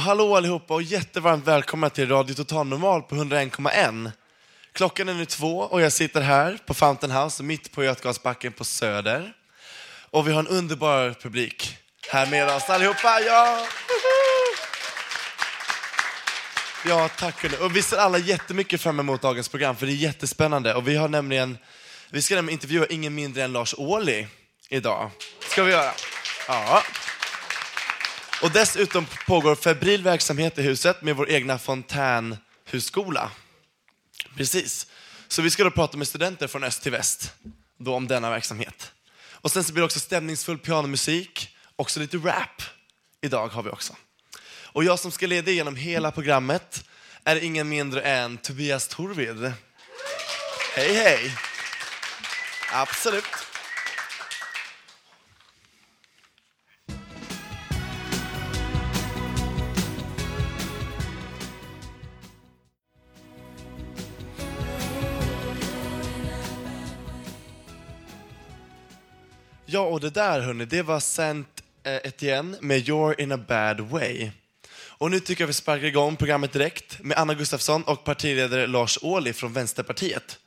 Hallå allihopa och jättevarmt välkomna till Radio Total Normal på 101,1. Klockan är nu två och jag sitter här på Fountain House mitt på Götgasbacken på Söder. Och vi har en underbar publik här med oss allihopa. Ja! Ja, tack hörni. Och vi ser alla jättemycket fram emot dagens program för det är jättespännande. Och vi har nämligen, vi ska nämligen intervjua ingen mindre än Lars Ohly idag. Ska vi göra? Ja. Och dessutom pågår febril verksamhet i huset med vår egna fontänhusskola. Precis. Så vi ska då prata med studenter från öst till väst då om denna verksamhet. Och sen så blir det också stämningsfull pianomusik, också lite rap idag har vi också. Och jag som ska leda igenom hela programmet är ingen mindre än Tobias Torvid. Hej hej! Absolut. Ja, och det där hörni, det var Saint eh, Etienne med You're in a bad way. Och nu tycker jag vi sparkar igång programmet direkt med Anna Gustafsson och partiledare Lars Ohly från Vänsterpartiet.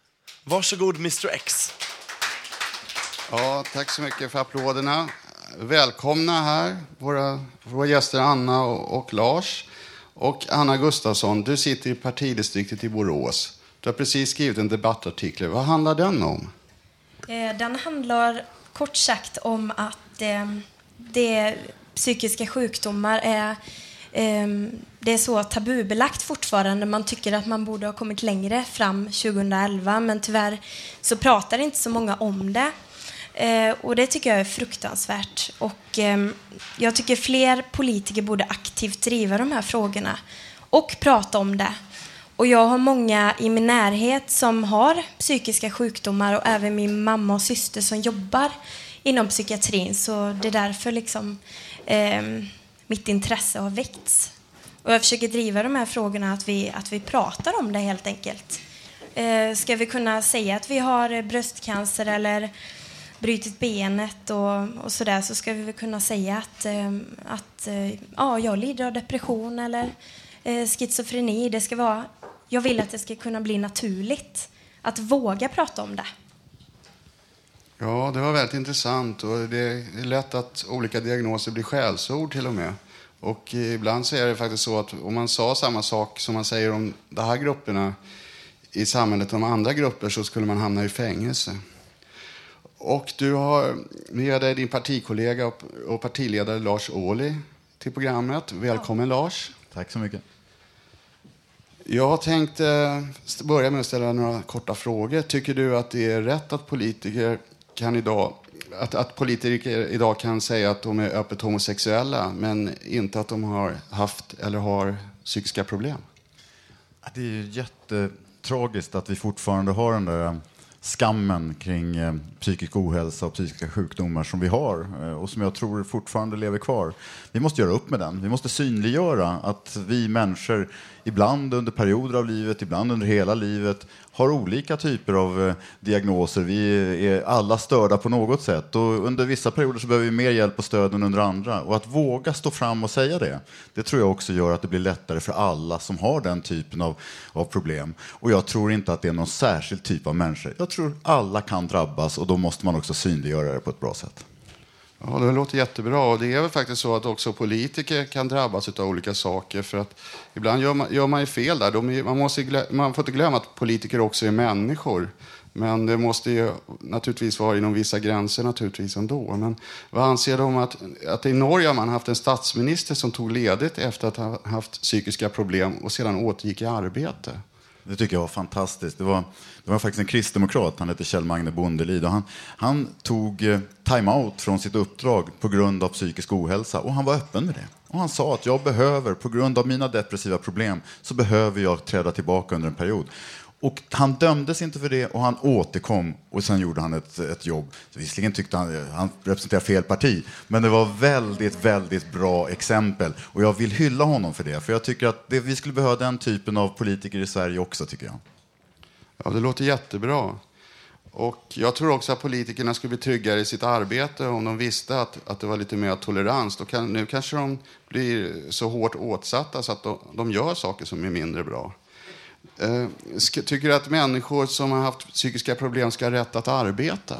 Varsågod Mr X. Ja, tack så mycket för applåderna. Välkomna här, våra, våra gäster Anna och, och Lars. Och Anna Gustafsson, du sitter i partidistriktet i Borås. Du har precis skrivit en debattartikel. Vad handlar den om? Eh, Den handlar kort sagt om att eh, det, psykiska sjukdomar är, eh, det är så tabubelagt fortfarande. Man tycker att man borde ha kommit längre fram 2011 men tyvärr så pratar inte så många om det. Eh, och det tycker jag är fruktansvärt. Och eh, jag tycker fler politiker borde aktivt driva de här frågorna och prata om det. Och jag har många i min närhet som har psykiska sjukdomar och även min mamma och syster som jobbar inom psykiatrin. Så det är därför liksom, eh, mitt intresse har väckts. Och jag försöker driva de här frågorna, att vi, att vi pratar om det helt enkelt. Eh, ska vi kunna säga att vi har bröstcancer eller brutit benet och, och sådär så ska vi väl kunna säga att, eh, att eh, ja, jag lider av depression eller eh, schizofreni. Det ska vara, jag vill att det ska kunna bli naturligt att våga prata om det. Ja, det var väldigt intressant. Och det är lätt att olika diagnoser blir skällsord till och med. Och ibland så är det faktiskt så att om man sa samma sak som man säger om de här grupperna i samhället om andra grupper så skulle man hamna i fängelse. Och du har med dig din partikollega och- partiledare Lars Ohly till programmet. Välkommen Lars. Tack så mycket. Jag tänkte eh, börja med att ställa några korta frågor. Tycker du att det är rätt att politiker kan idag att, att politiker idag kan säga att de är öppet homosexuella men inte att de har haft eller har psykiska problem? Det är ju jättetragiskt att vi fortfarande har den där eh, skammen kring eh, psykisk ohälsa och psykiska sjukdomar som vi har eh, och som jag tror fortfarande lever kvar. Vi måste göra upp med den. Vi måste synliggöra att vi människor ibland under perioder av livet, ibland under hela livet har olika typer av eh, diagnoser. Vi är alla störda på något sätt och under vissa perioder så behöver vi mer hjälp och stöd än under andra. Och att våga stå fram och säga det, det tror jag också gör att det blir lättare för alla som har den typen av, av problem. Och jag tror inte att det är någon särskild typ av människor. Jag tror alla kan drabbas och då måste man också synliggöra det på ett bra sätt. Ja, det låter jättebra. Och det är väl faktiskt så att också politiker kan drabbas av olika saker. För att ibland gör man, gör man ju fel där. De är, man, måste, man får inte glömma att politiker också är människor. Men det måste ju naturligtvis vara inom vissa gränser naturligtvis ändå. Men vad anser du om att, att i Norge har man haft en statsminister som tog ledigt efter att ha haft psykiska problem och sedan återgick i arbete? Det tycker jag var fantastiskt. Det var, det var faktiskt en kristdemokrat, han hette Kjell Magne Bondelid. Och han, han tog eh, time-out från sitt uppdrag på grund av psykisk ohälsa och han var öppen med det. Och han sa att jag behöver, på grund av mina depressiva problem, så behöver jag träda tillbaka under en period. Och han dömdes inte för det och han återkom och sen gjorde han ett, ett jobb. Så visserligen tyckte han, han representerade fel parti, men det var väldigt, väldigt bra exempel. Och jag vill hylla honom för det, för jag tycker att det, vi skulle behöva den typen av politiker i Sverige också, tycker jag. Ja, det låter jättebra. Och jag tror också att politikerna skulle bli tryggare i sitt arbete om de visste att, att det var lite mer tolerans. Då kan, nu kanske de blir så hårt åtsatta så att de, de gör saker som är mindre bra. Eh, tycker du att människor som har haft psykiska problem ska ha rätt att arbeta?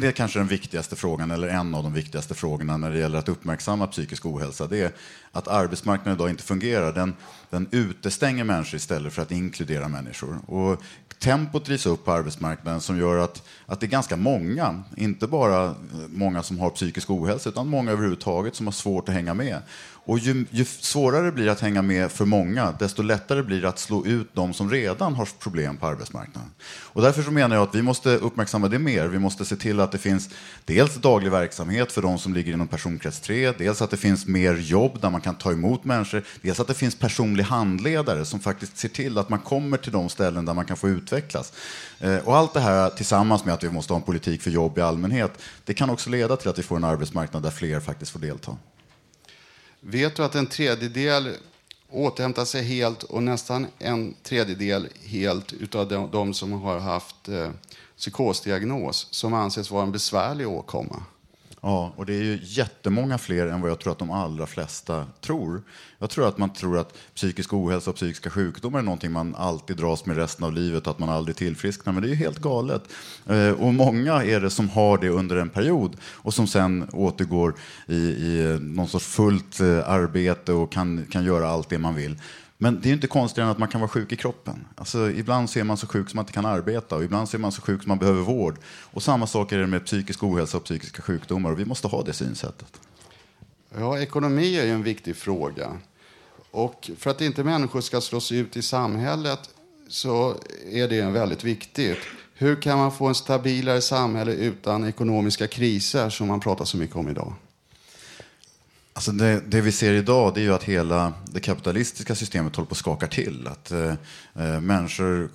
Det är kanske den viktigaste frågan, eller en av de viktigaste frågorna när det gäller att uppmärksamma psykisk ohälsa. Det är att arbetsmarknaden idag inte fungerar. Den, den utestänger människor istället för att inkludera människor. Och tempot drivs upp på arbetsmarknaden som gör att, att det är ganska många, inte bara många som har psykisk ohälsa, utan många överhuvudtaget som har svårt att hänga med. Och ju, ju, svårare det blir att hänga med för många, desto lättare blir det att slå ut de som redan har problem på arbetsmarknaden. Och därför så menar jag att vi måste uppmärksamma det mer. Vi måste se till att det finns dels daglig verksamhet för de som ligger inom personkrets 3, dels att det finns mer jobb där man kan ta emot människor, dels att det finns personlig handledare som faktiskt ser till att man kommer till de ställen där man kan få utvecklas. Eh, och allt det här tillsammans med att vi måste ha en politik för jobb i allmänhet, det kan också leda till att vi får en arbetsmarknad där fler faktiskt får delta. Vet du att en tredjedel återhämtar sig helt och nästan en tredjedel helt utav de, de som har haft eh, psykosdiagnos som anses vara en besvärlig åkomma? Ja, och det är ju jättemånga fler än vad jag tror att de allra flesta tror. Jag tror att man tror att psykisk ohälsa och psykiska sjukdomar är någonting man alltid dras med resten av livet och att man aldrig tillfrisknar, men det är ju helt galet. Eh, och många är det som har det under en period och som sen återgår i, i någon sorts fullt eh, arbete och kan, kan göra allt det man vill. Men det är inte konstigare än att man kan vara sjuk i kroppen. Alltså, ibland så är man så sjuk som man inte kan arbeta och ibland så är man så sjuk som man behöver vård. Och samma sak är det med psykisk ohälsa och psykiska sjukdomar och vi måste ha det synsättet. Ja, ekonomi är ju en viktig fråga. Och för att inte människor ska slås ut i samhället så är det väldigt viktigt. Hur kan man få en stabilare samhälle utan ekonomiska kriser som man pratar så mycket om idag? Alltså det, det, vi ser idag det är ju att hela det kapitalistiska systemet håller på att skaka till. Att eh, eh, människor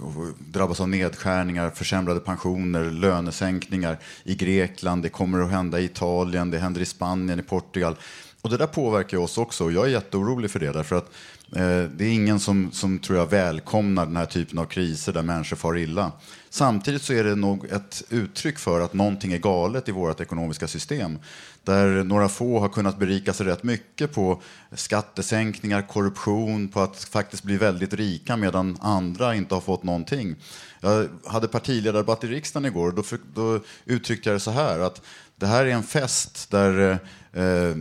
drabbas av nedskärningar, försämrade pensioner, lönesänkningar i Grekland. Det kommer att hända i Italien, det händer i Spanien, i Portugal. Och det där påverkar oss också och jag är jätteorolig för det. Därför att eh, det är ingen som, som tror jag välkomnar den här typen av kriser där människor far illa. Samtidigt så är det nog ett uttryck för att någonting är galet i vårt ekonomiska system. Där några få har kunnat berika sig rätt mycket på skattesänkningar, korruption, på att faktiskt bli väldigt rika medan andra inte har fått någonting. Jag hade partiledardebatt i riksdagen igår och då, då uttryckte jag det så här att det här är en fest där eh,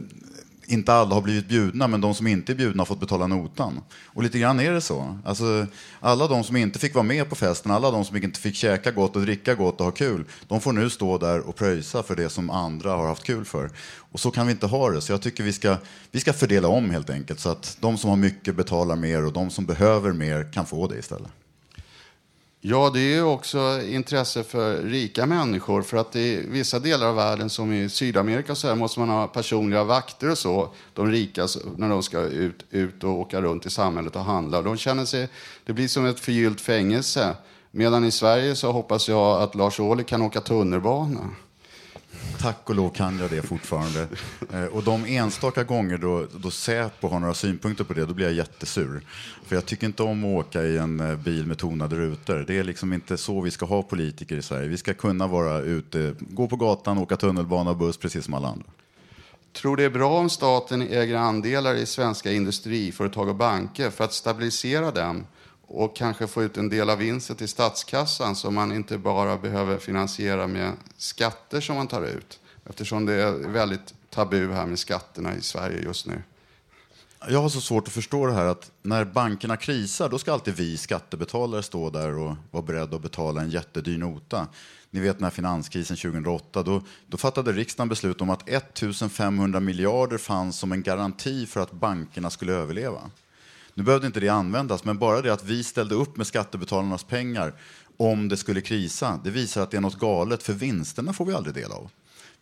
inte alla har blivit bjudna, men de som inte är bjudna har fått betala notan. Och lite grann är det så. Alltså, alla de som inte fick vara med på festen, alla de som inte fick käka gott och dricka gott och ha kul, de får nu stå där och pröjsa för det som andra har haft kul för. Och så kan vi inte ha det. Så jag tycker vi ska, vi ska fördela om helt enkelt, så att de som har mycket betalar mer och de som behöver mer kan få det istället. Ja, det är också intresse för rika människor. För att i vissa delar av världen, som i Sydamerika, så här, måste man ha personliga vakter och så. De rika, när de ska ut, ut och åka runt i samhället och handla. De känner sig, det blir som ett förgyllt fängelse. Medan i Sverige så hoppas jag att Lars Ohly kan åka tunnelbana. Tack och lov kan jag det fortfarande. Eh, och de enstaka gånger då, då Säpo har några synpunkter på det, då blir jag jättesur. För jag tycker inte om att åka i en eh, bil med tonade rutor. Det är liksom inte så vi ska ha politiker i Sverige. Vi ska kunna vara ute, gå på gatan, åka tunnelbana och buss precis som alla andra. Tror det är bra om staten äger andelar i svenska industriföretag och banker för att stabilisera dem och kanske få ut en del av vinsten till statskassan som man inte bara behöver finansiera med skatter som man tar ut. Eftersom det är väldigt tabu här med skatterna i Sverige just nu. Jag har så svårt att förstå det här att när bankerna krisar, då ska alltid vi skattebetalare stå där och vara beredda att betala en jättedyr nota. Ni vet när finanskrisen 2008, då, då fattade riksdagen beslut om att 1500 miljarder fanns som en garanti för att bankerna skulle överleva. Nu behövde inte det användas, men bara det att vi ställde upp med skattebetalarnas pengar om det skulle krisa, det visar att det är något galet, för vinsterna får vi aldrig del av.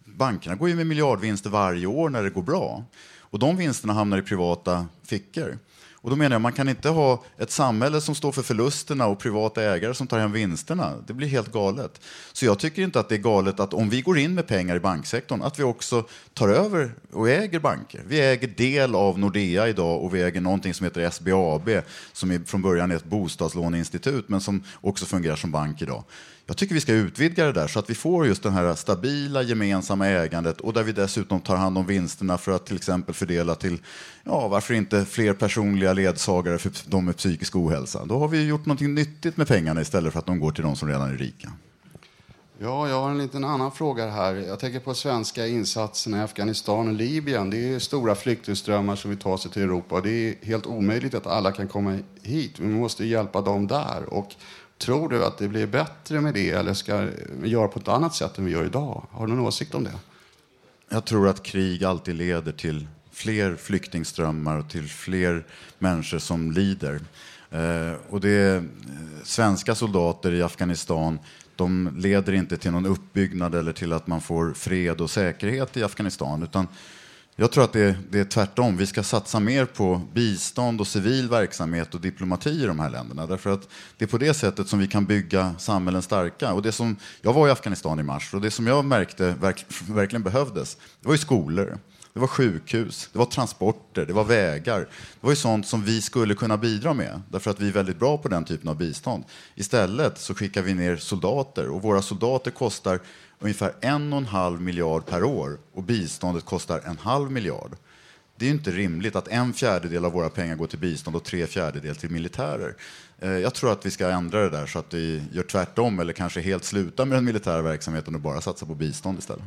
Bankerna går ju med miljardvinster varje år när det går bra. Och de vinsterna hamnar i privata fickor. Och då menar jag, man kan inte ha ett samhälle som står för förlusterna och privata ägare som tar hem vinsterna. Det blir helt galet. Så jag tycker inte att det är galet att om vi går in med pengar i banksektorn, att vi också tar över och äger banker. Vi äger del av Nordea idag och vi äger någonting som heter SBAB, som är, från början är ett bostadslåneinstitut, men som också fungerar som bank idag. Jag tycker vi ska utvidga det där så att vi får just det här stabila gemensamma ägandet och där vi dessutom tar hand om vinsterna för att till exempel fördela till, ja varför inte fler personliga ledsagare för de med psykisk ohälsa. Då har vi gjort någonting nyttigt med pengarna istället för att de går till de som redan är rika. Ja, jag har en liten annan fråga här. Jag tänker på svenska insatserna i Afghanistan och Libyen. Det är stora flyktingströmmar som vill ta sig till Europa. Det är helt omöjligt att alla kan komma hit. Vi måste hjälpa dem där. Och Tror du att det blir bättre med det eller ska vi göra på ett annat sätt än vi gör idag? Har du någon åsikt om det? Jag tror att krig alltid leder till fler flyktingströmmar och till fler människor som lider. Eh, och det är, svenska soldater i Afghanistan de leder inte till någon uppbyggnad eller till att man får fred och säkerhet i Afghanistan. Utan jag tror att det är, det är tvärtom. Vi ska satsa mer på bistånd och civil verksamhet och diplomati i de här länderna. Därför att det är på det sättet som vi kan bygga samhällen starka. Och det som, jag var i Afghanistan i mars och det som jag märkte verk, verkligen behövdes, det var ju skolor. Det var sjukhus, det var transporter, det var vägar. Det var ju sånt som vi skulle kunna bidra med, därför att vi är väldigt bra på den typen av bistånd. Istället så skickar vi ner soldater och våra soldater kostar ungefär en och en halv miljard per år och biståndet kostar en halv miljard. Det är inte rimligt att en fjärdedel av våra pengar går till bistånd och tre fjärdedelar till militärer. Eh, jag tror att vi ska ändra det där så att vi gör tvärtom eller kanske helt sluta med den militära verksamheten och bara satsa på bistånd istället.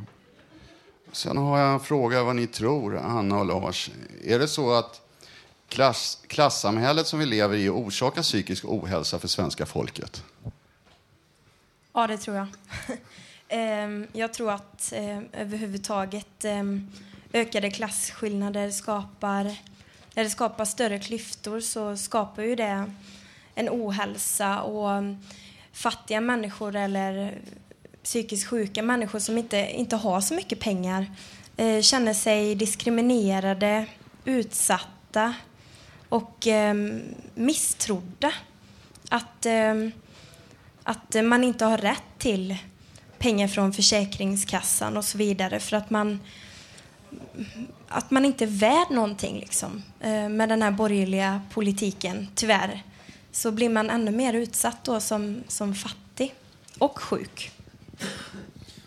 Sen har jag en fråga vad ni tror, Anna och Lars. Är det så att klass, klassamhället som vi lever i orsakar psykisk ohälsa för svenska folket? Ja, det tror jag. Ehm, jag tror att ehm, överhuvudtaget ehm, ökade klasskillnader skapar, när det skapar större klyftor så skapar ju det en ohälsa och fattiga människor eller psykiskt sjuka människor som inte, inte har så mycket pengar eh, känner sig diskriminerade, utsatta och eh, misstrodda. Att, eh, att man inte har rätt till pengar från Försäkringskassan och så vidare för att man att man inte är värd någonting liksom. Eh, med den här borgerliga politiken, tyvärr, så blir man ännu mer utsatt då som, som fattig och sjuk.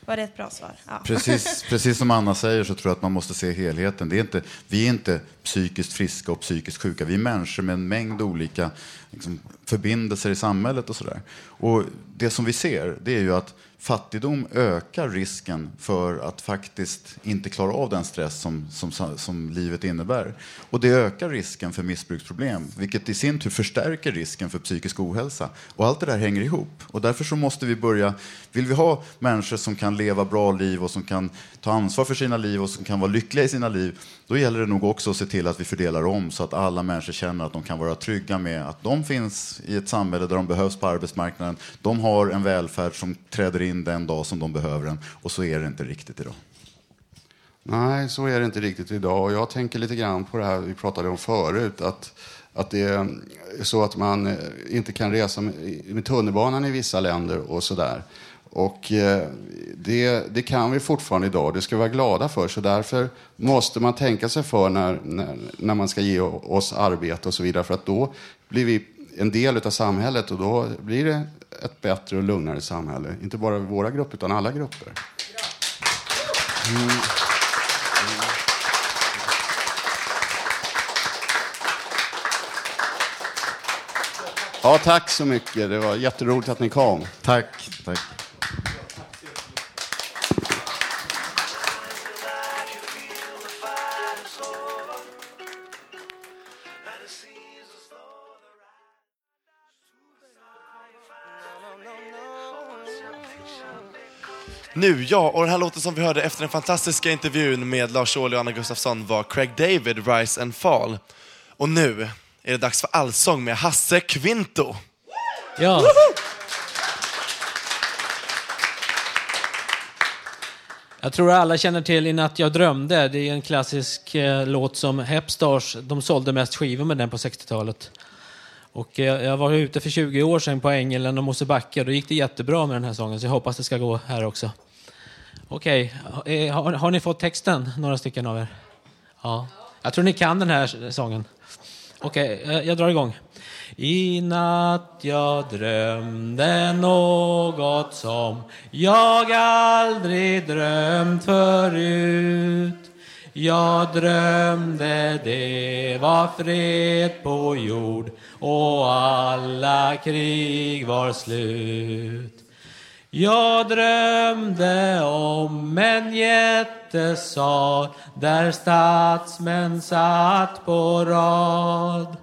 Var det ett bra svar? Ja. Precis, precis som Anna säger så tror jag att man måste se helheten. Det är inte, vi är inte psykiskt friska och psykiskt sjuka. Vi är människor med en mängd olika liksom, förbindelser i samhället och sådär. Och det som vi ser, det är ju att fattigdom ökar risken för att faktiskt inte klara av den stress som, som, som livet innebär. Och det ökar risken för missbruksproblem, vilket i sin tur förstärker risken för psykisk ohälsa. Och allt det där hänger ihop. Och därför så måste vi börja, vill vi ha människor som kan leva bra liv och som kan ta ansvar för sina liv och som kan vara lyckliga i sina liv, då gäller det nog också att se till att vi fördelar om så att alla människor känner att de kan vara trygga med att de finns i ett samhälle där de behövs på arbetsmarknaden. De har en välfärd som träder in den dag som de behöver den och så är det inte riktigt idag. Nej, så är det inte riktigt idag. Och jag tänker lite grann på det här vi pratade om förut. Att, att det är så att man eh, inte kan resa med, med tunnelbanan i vissa länder och sådär. Och eh, det, det, kan vi fortfarande idag. Det ska vi vara glada för. Så därför måste man tänka sig för när, när, när, man ska ge oss arbete och så vidare. För att då blir vi en del av samhället och då blir det ett bättre och lugnare samhälle. Inte bara våra grupper, utan alla grupper. Mm. Ja, tack så mycket. Det var jätteroligt att ni kom. Tack. tack. Nu, ja, och den här låten som vi hörde efter den fantastiska intervjun med Lars Ohly och Anna Gustafsson var Craig David, Rise and Fall. Och nu är det dags för allsång med Hasse Kvinto. Ja. Jag tror alla känner till I natt jag drömde. Det är en klassisk eh, låt som Hepstars, de sålde mest skivor med den på 60-talet. Och eh, jag var ute för 20 år sedan på Ängelen och Mosebacke och då gick det jättebra med den här sången så jag hoppas det ska gå här också. Okej, okay. Har, har, ni fått texten, några stycken av er? Ja. Jag tror ni kan den här sången. Okej, okay, jag drar igång. I natt jag drömde något som jag aldrig drömt förut. Jag drömde det var fred på jord och alla krig var slut. Jag drömde om en jättesal där statsmän satt på rad.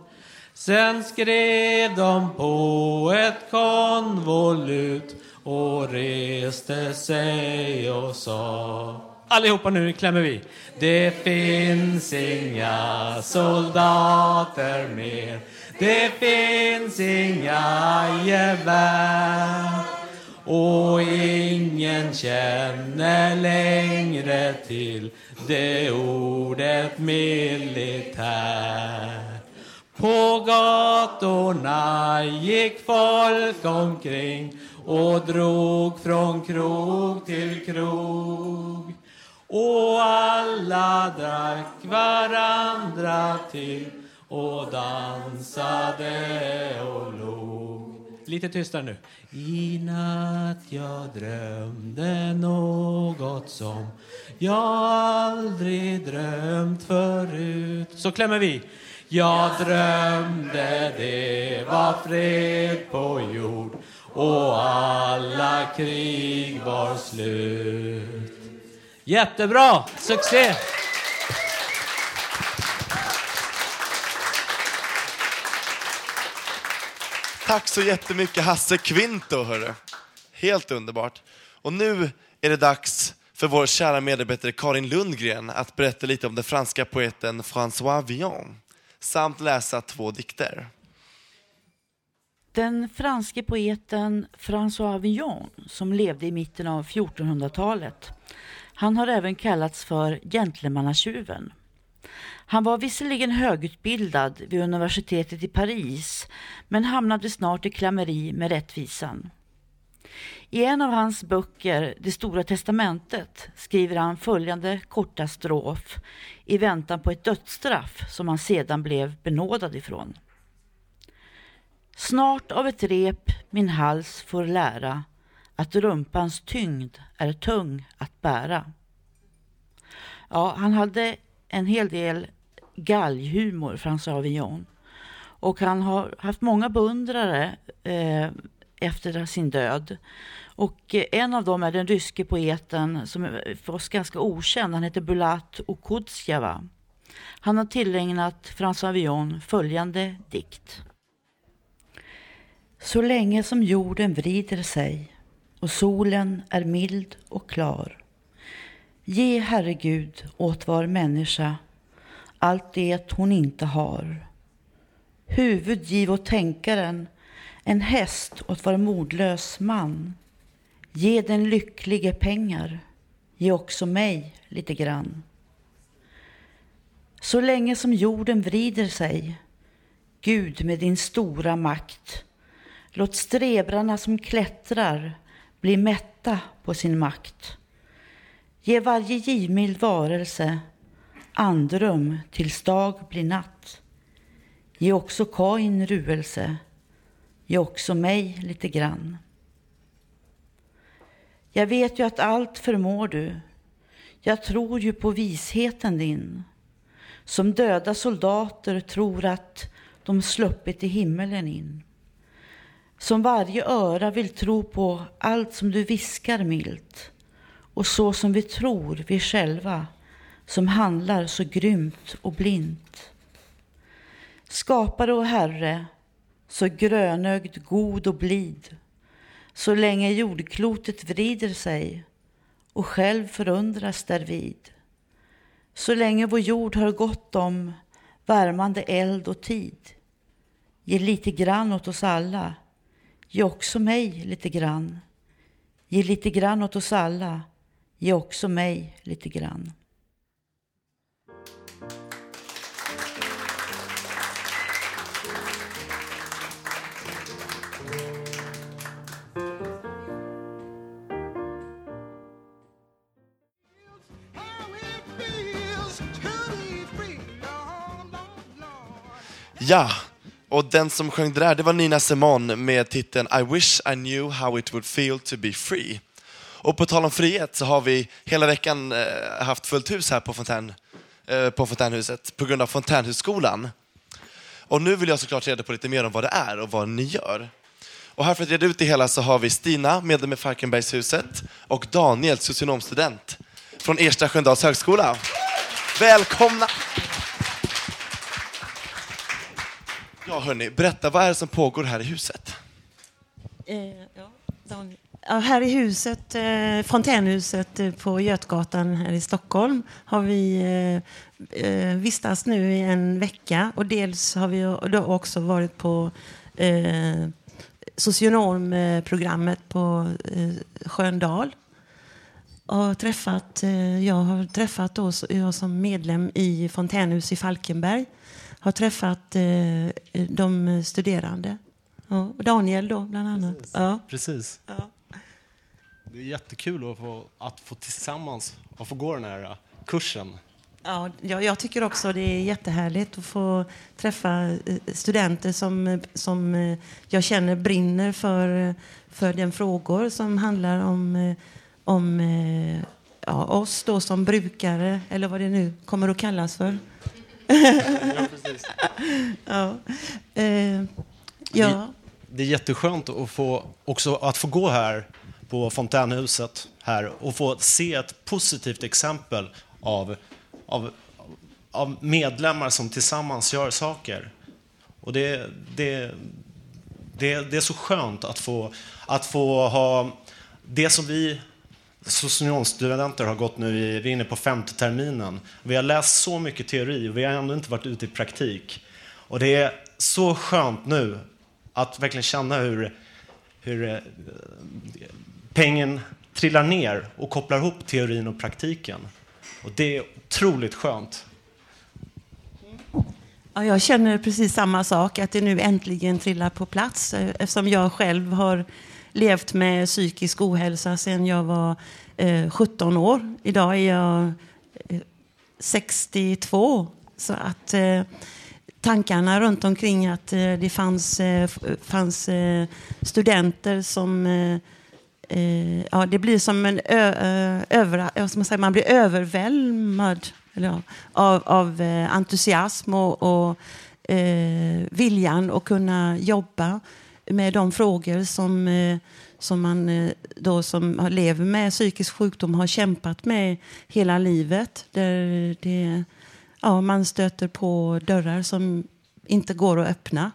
Sen skrev de på ett konvolut och reste sig och sa Allihopa nu klämmer vi. Det finns inga soldater mer. Det finns inga gevär. Och ingen känner längre till det ordet militär. På gatorna gick folk omkring och drog från krog till krog. Och alla drack varandra till och dansade och log. Lite tystare nu. I natt jag drömde något som jag aldrig drömt förut. Så klämmer vi. Jag drömde det var fred på jord och alla krig var slut. Jättebra! Succé! Tack så jättemycket Hasse Kvinto, hörru. Helt underbart. Och nu är det dags för vår kära medarbetare Karin Lundgren att berätta lite om den franska poeten François Villon samt läsa två dikter. Den franske poeten François Villon som levde i mitten av 1400-talet. Han har även kallats för gentlemannatjuven. Han var visserligen högutbildad vid universitetet i Paris men hamnade snart i klammeri med rättvisan. I en av hans böcker, Det stora testamentet, skriver han följande korta strof i väntan på ett dödsstraff som han sedan blev benådad ifrån. Snart av ett rep min hals får lära att rumpans tyngd är tung att bära. Ja, han hade en hel del galghumor, François Avignon. Och han har haft många beundrare eh, efter sin död. Och eh, en av dem är den ryske poeten som är eh, för oss ganska okänd. Han heter Bulat Okudzjava. Han har tillägnat François Villon följande dikt. Så länge som jorden vrider sig och solen är mild och klar. Ge, Herre Gud, åt var människa allt det hon inte har. Huvud giv åt tänkaren, en häst åt var modlös man. Ge den lycklige pengar, ge också mig lite grann. Så länge som jorden vrider sig, Gud med din stora makt, låt strebrarna som klättrar bli mätta på sin makt. Ge varje givmild varelse andrum tills dag blir natt. Ge också Kain ruelse, ge också mig lite grann. Jag vet ju att allt förmår du. Jag tror ju på visheten din. Som döda soldater tror att de sluppit i himmelen in. Som varje öra vill tro på allt som du viskar milt. Och så som vi tror vi själva, som handlar så grymt och blint. Skapare och Herre, så grönögd, god och blid så länge jordklotet vrider sig, och själv förundras därvid. Så länge vår jord har gott om värmande eld och tid. Ge lite grann åt oss alla. Ge också mig lite grann. Ge lite grann åt oss alla. Ge också mig lite grann. Ja, och den som sjöng det där, det var Nina Simone med titeln I wish I knew how it would feel to be free. Och på tal om frihet så har vi hela veckan eh, haft fullt hus här på, Fontän, eh, på Fontänhuset på grund av Fontänhusskolan. Och nu vill jag såklart reda på lite mer om vad det är och vad ni gör. Och här för att reda ut det hela så har vi Stina, medlem i Falkenbergshuset och Daniel, socionomstudent från Ersta Sköndals högskola. Välkomna! Ja, hörni, berätta, vad är det som pågår här i huset? Eh, ja, Daniel. ja, här i huset, eh, fontänhuset eh, på Götgatan här i Stockholm har vi eh, eh vistats nu i en vecka och dels har vi då också varit på eh, socionomprogrammet på eh, Sköndal. Och träffat, eh, jag har träffat då, jag som medlem i Fontänhus i Falkenberg har träffat eh, de studerande. Ja, Daniel då, bland annat. Precis. Ja. Precis. Ja. Det är jättekul att få, att få tillsammans att få gå den här uh, kursen. Ja, jag, jag tycker också det är jättehärligt att få träffa eh, studenter som, som eh, jag känner brinner för, för den frågor som handlar om, eh, om eh, ja, oss då som brukare, eller vad det nu kommer att kallas för. Ja, precis. ja. Eh, ja. Det är jätteskönt att få, också att få gå här på Fontänhuset här och få se ett positivt exempel av, av, av medlemmar som tillsammans gör saker. Och det, det, det, det är så skönt att få, att få ha det som vi socionomstudenter har gått nu, i, vi är inne på femte terminen. Vi har läst så mycket teori och vi har ändå inte varit ute i praktik. Och det är så skönt nu att verkligen känna hur, hur eh, pengen trillar ner och kopplar ihop teorin och praktiken. Och det är otroligt skönt. Ja, jag känner precis samma sak, att det nu äntligen trillar på plats eh, eftersom jag själv har levt med psykisk ohälsa sedan jag var eh, 17 år. Idag är jag eh, 62. Så att eh, tankarna runt omkring att eh, det fanns, eh, fanns eh, studenter som eh, eh, ja, det blir som en ö, över, som man, säger, man blir överväldigad ja, av, av eh, entusiasm och, och eh, viljan att kunna jobba med de frågor som, eh, som man eh, då som lever med psykisk sjukdom har kämpat med hela livet. Där det, ja, man stöter på dörrar som inte går att öppna.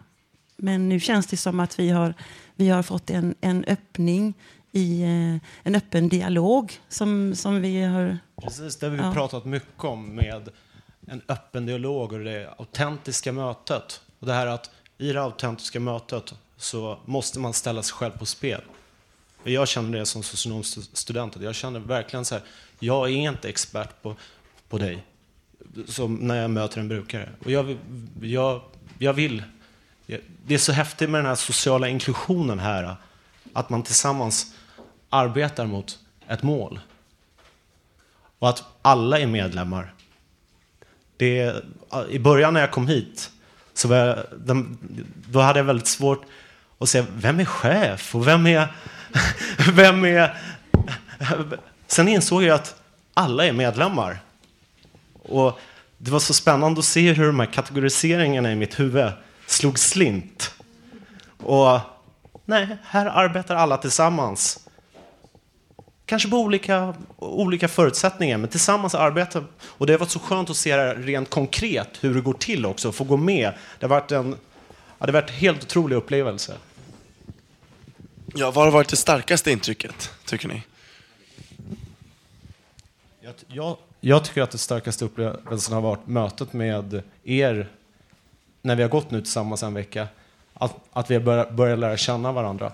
Men nu känns det som att vi har, vi har fått en, en öppning i eh, en öppen dialog som, som vi har... Precis, det har vi Ja. pratat mycket om med en öppen dialog och det autentiska mötet. Och det här att i det autentiska mötet så måste man ställa sig själv på spel. Jag känner det som socionomstudent, jag känner verkligen så här, jag är inte expert på, på dig som när jag möter en brukare. Och jag, jag, jag vill, det är så häftigt med den här sociala inklusionen här, att man tillsammans arbetar mot ett mål. Och att alla är medlemmar. Det, I början när jag kom hit så var jag, då hade jag väldigt svårt och säga vem är chef och vem är... vem är Sen insåg jag att alla är medlemmar. Och det var så spännande att se hur de här kategoriseringarna i mitt huvud slog slint. Och nej, här arbetar alla tillsammans. Kanske på olika, olika förutsättningar, men tillsammans arbetar Och det har varit så skönt att se det rent konkret, hur det går till också, få gå med. Det har varit en, ja, det har varit en helt otrolig upplevelse. Ja, vad har varit det starkaste intrycket, tycker ni? Jag, jag, jag tycker att det starkaste upplevelsen har varit mötet med er när vi har gått nu tillsammans en vecka. Att, att vi har börjat, börjat lära känna varandra.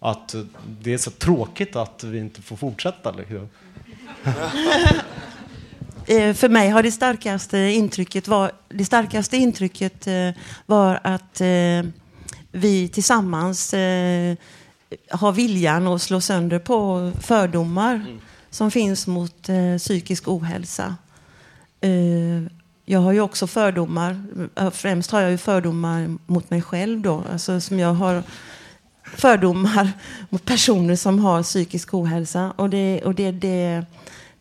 Att eh, det är så tråkigt att vi inte får fortsätta. Liksom. Eh, För mig har det starkaste intrycket var, det starkaste intrycket eh, var att vi tillsammans har viljan att slå sönder på fördomar som finns mot eh, psykisk ohälsa. Eh, jag har ju också fördomar. Eh, Främst har jag ju fördomar mot mig själv då. Alltså som jag har fördomar mot personer som har psykisk ohälsa. Och det, och det, det,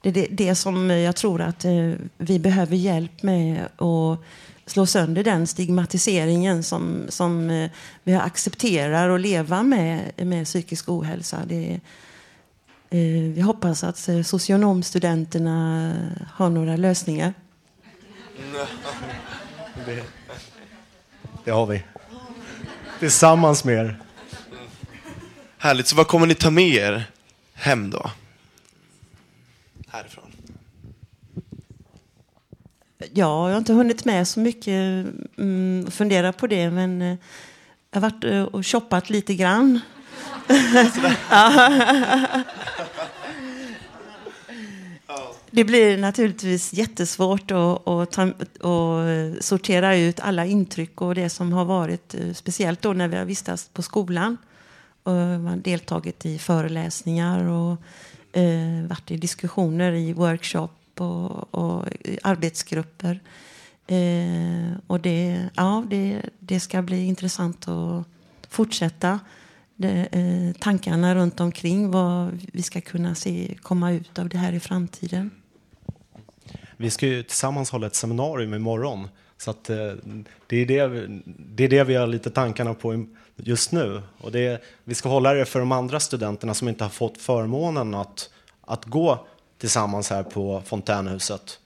det, det, det som jag tror att eh, vi behöver hjälp med att slå sönder den stigmatiseringen som, som eh, vi accepterar och leva med, med psykisk ohälsa. Det, eh, vi hoppas att eh, socionomstudenterna har några lösningar. Det, det har vi. Tillsammans med er. Härligt. Så vad kommer ni ta med er hem då? Härifrån. Ja, jag har inte hunnit med så mycket mm, fundera på det, men eh, jag har varit eh, och shoppat lite grann. Det blir naturligtvis jättesvårt att, att, ta, att sortera ut alla intryck och det som har varit, eh, speciellt då när vi har vistats på skolan. Och man deltagit i föreläsningar och eh, varit i diskussioner i workshop och, och arbetsgrupper. Eh, och det, ja, det, det ska bli intressant att fortsätta det, eh, tankarna runt omkring vad vi ska kunna se komma ut av det här i framtiden. Vi ska ju tillsammans hålla ett seminarium imorgon. Så att, eh, det, är det, vi- det är det vi har lite tankarna på just nu. Och det, vi ska hålla det för de andra studenterna som inte har fått förmånen att, att gå tillsammans här på Fontänhuset.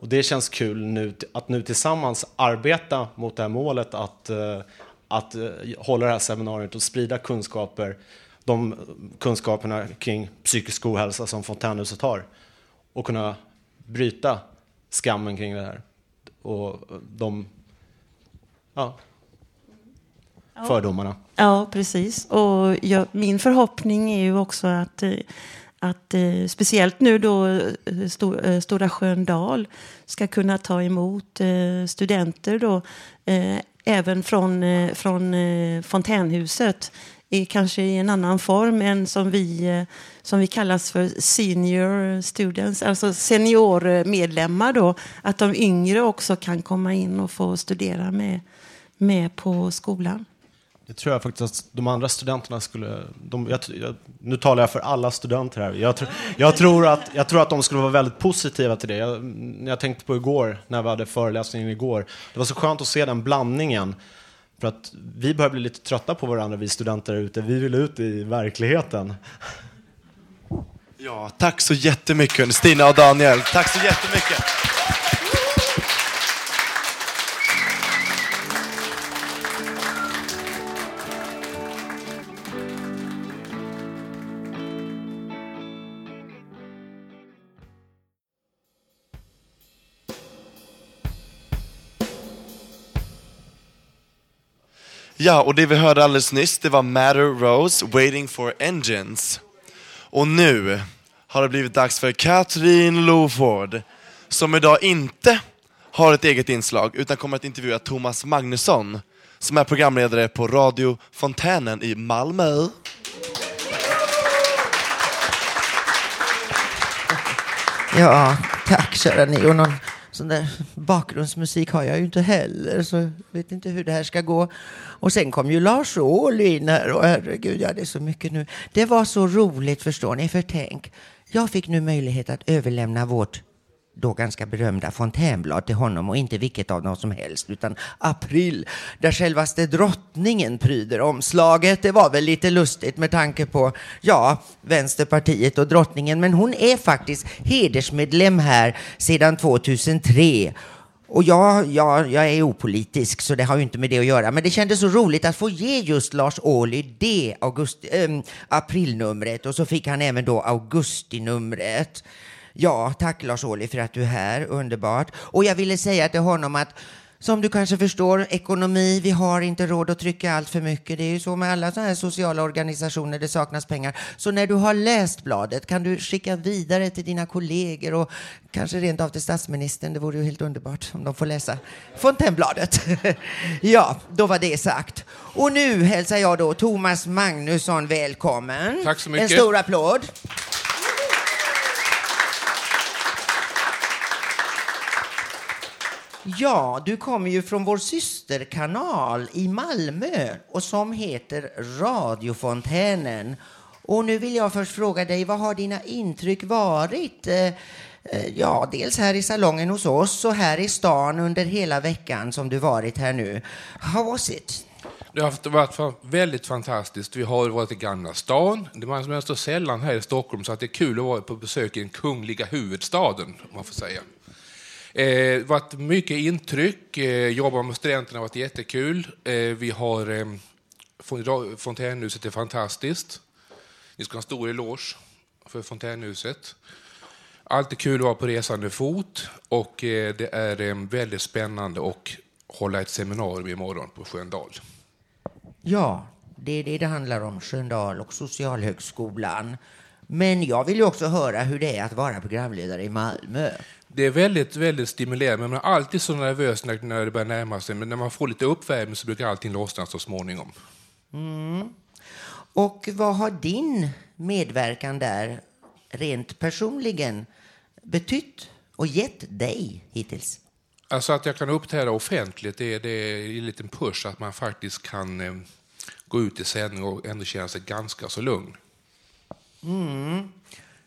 Och det känns kul nu, att nu tillsammans arbeta mot det här målet att, eh, att eh, hålla det här seminariet och sprida kunskaper, de kunskaperna kring psykisk ohälsa som Fontänhuset har och kunna bryta skammen kring det här och de ja, fördomarna. Ja, precis. Och jag, min förhoppning är ju också att, eh, att eh, speciellt nu då eh, Sto- eh, Stora Sköndal ska kunna ta emot eh, studenter då, eh, även från, eh, från eh, Fontänhuset i kanske i en annan form än som vi, eh, som vi kallas för senior students, alltså seniormedlemmar då, att de yngre också kan komma in och få studera med, med på skolan. Det tror jag faktiskt att de andra studenterna skulle... De, jag, jag, nu talar jag för alla studenter här. Jag, tr, jag, tror att, jag tror att de skulle vara väldigt positiva till det. Jag, jag tänkte på igår, när vi hade föreläsningen igår. Det var så skönt att se den blandningen. För att vi börjar bli lite trötta på varandra, vi studenter ute. Vi vill ut i verkligheten. Ja, tack så jättemycket Stina och Daniel. Tack så jättemycket. Ja, och det vi hörde alldeles nyss, det var Matter Rose, Waiting for Engines. Och nu har det blivit dags för Katrin Loford, som idag inte har ett eget inslag, utan kommer att intervjua Thomas Magnusson, som är programledare på Radio Fontänen i Malmö. Ja, tack kära ni. Och någon sån där bakgrundsmusik har jag ju inte heller, så jag vet inte hur det här ska gå. Och sen kom ju Lars Ohly in här och herregud, ja det är så mycket nu. Det var så roligt förstår ni, för tänk, jag fick nu möjlighet att överlämna vårt då ganska berömda fontänblad till honom och inte vilket av dem som helst utan April där självaste drottningen pryder omslaget. Det var väl lite lustigt med tanke på, ja, Vänsterpartiet och drottningen men hon är faktiskt hedersmedlem här sedan 2003 och jag, jag, jag är opolitisk så det har ju inte med det att göra. Men det kändes så roligt att få ge just Lars Ohly det augusti, ähm, eh, aprilnumret och så fick han även då augustinumret. Ja, tack Lars Ohly för att du är här. Underbart. Och jag ville säga till honom att som du kanske förstår, ekonomi, vi har inte råd att trycka allt för mycket. Det är ju så med alla sådana här sociala organisationer, det saknas pengar. Så när du har läst bladet kan du skicka vidare till dina kollegor och kanske rent av till statsministern. Det vore ju helt underbart om de får läsa Fontänbladet. ja, då var det sagt. Och nu hälsar jag då Thomas Magnusson välkommen. Tack så mycket. En stor applåd. Ja, du kommer ju från vår systerkanal i Malmö och som heter Radiofontänen. Och nu vill jag först fråga dig, vad har dina intryck varit? Eh, eh Ja, dels här i salongen hos oss och här i stan under hela veckan som du varit här nu. How was it? Det har varit väldigt fantastiskt. Vi har varit i Gamla stan. Det är man så sällan här i Stockholm så att det är kul att vara på besök i den kungliga huvudstaden, om man får säga. Eh, Det har varit mycket intryck. Eh, jobba med studenterna har varit jättekul. Eh, vi har eh, Fontänhuset är fantastiskt. Ni ska ha en stor eloge för Fontänhuset. Alltid kul att vara på resande fot och eh, det är ehm, väldigt spännande att hålla ett seminarium imorgon på Sköndal. Ja, det är det det handlar om, Sköndal och Socialhögskolan. Men jag vill ju också höra hur det är att vara programledare i Malmö. Det är väldigt, väldigt stimulerande, men man är alltid så nervös när, när det börjar närma sig. Men när man får lite uppvärmning så brukar allting lossna så småningom. Mm. Och vad har din medverkan där rent personligen betytt och gett dig hittills? Alltså att jag kan uppträda offentligt, det, är- det är en liten push att man faktiskt kan eh, gå ut i sändning och ändå känna sig ganska så lugn. Mm.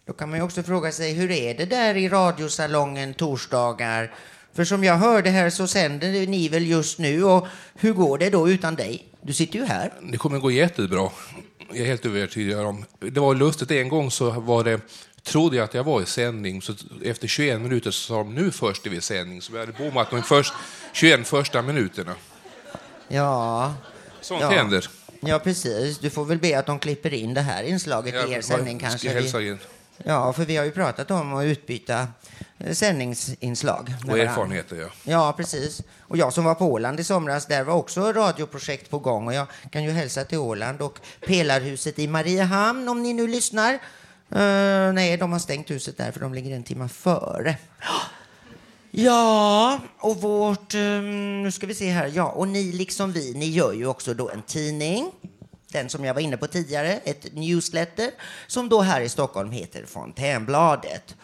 Då kan man ju också fråga sig, hur är det där i radiosalongen torsdagar? För som jag hörde här så sänder ni väl just nu och hur går det då utan dig? Du sitter ju här. Det kommer gå jättebra. Jag är helt övertygad om. Det var lustigt, en gång så var det, trodde jag att jag var i sändning, så efter 21 minuter så sa de nu först är vi i sändning. Så vi hade bommat de först, 21 första minuterna. Ja. Sånt ja. händer. Ja, precis. Du får väl be att de klipper in det här inslaget Ja, i er sändning kanske. Ja, för vi har ju pratat om att utbyta eh, sändningsinslag. Och erfarenheter, ja. Ja, precis. Och jag som var på Åland i somras, där var också radioprojekt på gång. Och jag kan ju hälsa till Åland och Pelarhuset i Mariehamn om ni nu lyssnar. Eh, nej, de har stängt huset där för de ligger en timme före. Ja, och vårt... ehm, nu ska vi se här. Ja, och ni liksom vi, ni gör ju också då en tidning. Den som jag var inne på tidigare, ett newsletter, som då här i Stockholm heter Fontänbladet.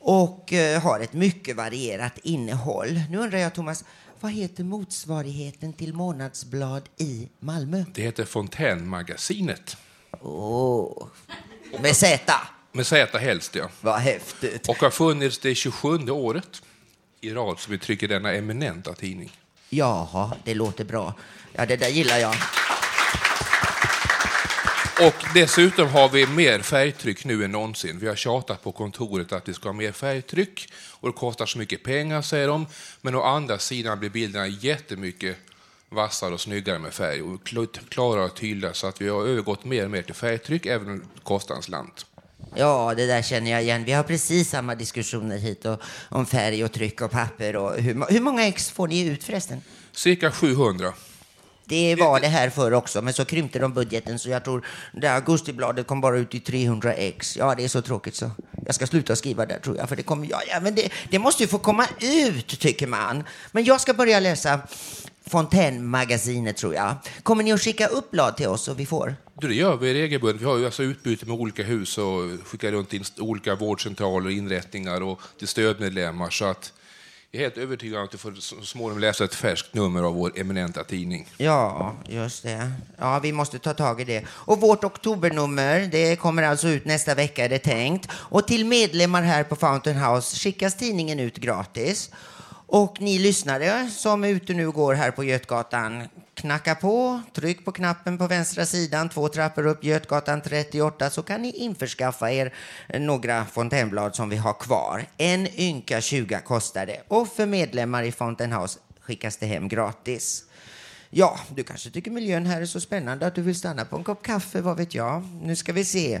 Och eh, har ett mycket varierat innehåll. Nu undrar jag, Thomas, vad heter motsvarigheten till månadsblad i Malmö? Det heter Fontänmagasinet. Åh, med Z. Med Z helst, ja. Vad häftigt. Och har funnits det 27 året i rad som vi trycker denna eminenta tidning. Jaha, det låter bra. Ja, det där gillar jag. Och dessutom har vi mer färgtryck nu än någonsin. Vi har tjatat på kontoret att vi ska ha mer färgtryck och det kostar så mycket pengar, säger de. Men å andra sidan blir bilderna jättemycket vassare och snyggare med färg och kl- klarare och tydligare så att vi har övergått mer och mer till färgtryck, även om det kostar en slant. Ja, det där känner jag igen. Vi har precis samma diskussioner hit och, om färg och tryck och papper. Och hur, hur många ex får ni ut förresten? Cirka 700. Det var det här förr också, men så krympte de budgeten så jag tror det augustibladet kom bara ut i 300 ex. Ja, det är så tråkigt så. Jag ska sluta skriva där tror jag, för det kommer, ja, ja men det, det måste ju få komma ut tycker man. Men jag ska börja läsa Fontänmagasinet tror jag. Kommer ni att skicka upp blad till oss så vi får? Du, Det gör vi regelbundet. Vi har ju alltså utbyte med olika hus och skickar runt till olika vårdcentraler och inrättningar och till stödmedlemmar. Så att jag är helt övertygad om att du får så småningom läsa ett färskt nummer av vår eminenta tidning. Ja, just det. Ja, vi måste ta tag i det. Och vårt oktobernummer, det kommer alltså ut nästa vecka är det tänkt. Och till medlemmar här på Fountain House skickas tidningen ut gratis. Och ni lyssnare som är ute nu och går här på Götgatan, knacka på, tryck på knappen på vänstra sidan, två trappor upp Götgatan 38, så kan ni införskaffa er några fontänblad som vi har kvar. En ynka 20 kostar det. Och för medlemmar i Fountain House skickas det hem gratis. Ja, du kanske tycker miljön här är så spännande att du vill stanna på en kopp kaffe, vad vet jag. Nu ska vi se.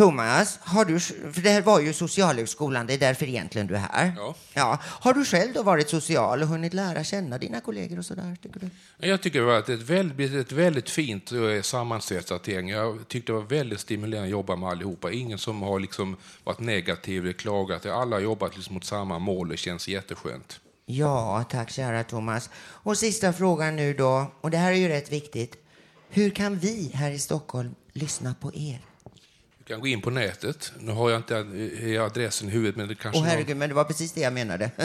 Thomas, har du, för det här var ju Socialhögskolan, det är därför egentligen du är här. Ja. Ja. Har du själv då varit social och hunnit lära känna dina kollegor och sådär, tycker du? Jag tycker det var ett väldigt, ett väldigt fint eh, sammansättat gäng. Jag tyckte det var väldigt stimulerande att jobba med allihopa. Ingen som har liksom varit negativ eller klagat. Alla har jobbat liksom mot samma mål. Det känns jätteskönt. Ja, tack kära Thomas. Och sista frågan nu då, och det här är ju rätt viktigt. Hur kan vi här i Stockholm lyssna på er? Kan gå in på nätet. Nu har jag inte adressen i huvudet, men det kanske... Åh herregud, men det var precis det jag menade.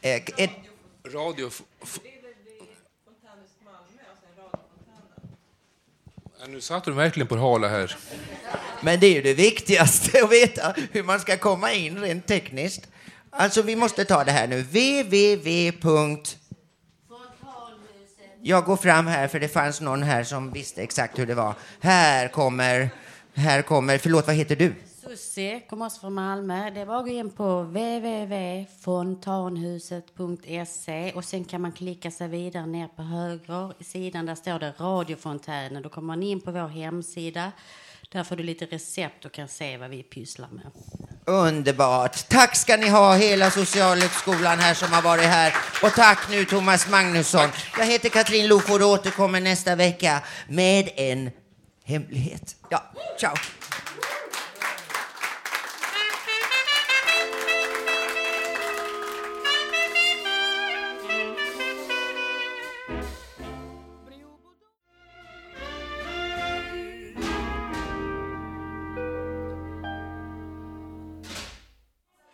Eh, ett, Radio... Ja, nu satte du verkligen på hala här. Men det är ju det viktigaste att veta hur man ska komma in rent tekniskt. Alltså vi måste ta det här nu. www. Jag går fram här för det fanns någon här som visste exakt hur det var. Här kommer, här kommer, förlåt vad heter du? Susie kommer också från Malmö. Det är bara att gå in på www.fontanhuset.se och sen kan man klicka sig vidare ner på höger i sidan. Där står det radiofontänen. Då kommer man in på vår hemsida. Där får du lite recept och kan se vad vi pysslar med. Underbart. Tack ska ni ha hela Socialhögskolan här som har varit här. Och tack nu Thomas Magnusson. Jag heter Katrin Loford och återkommer nästa vecka med en hemlighet. Ja, ciao.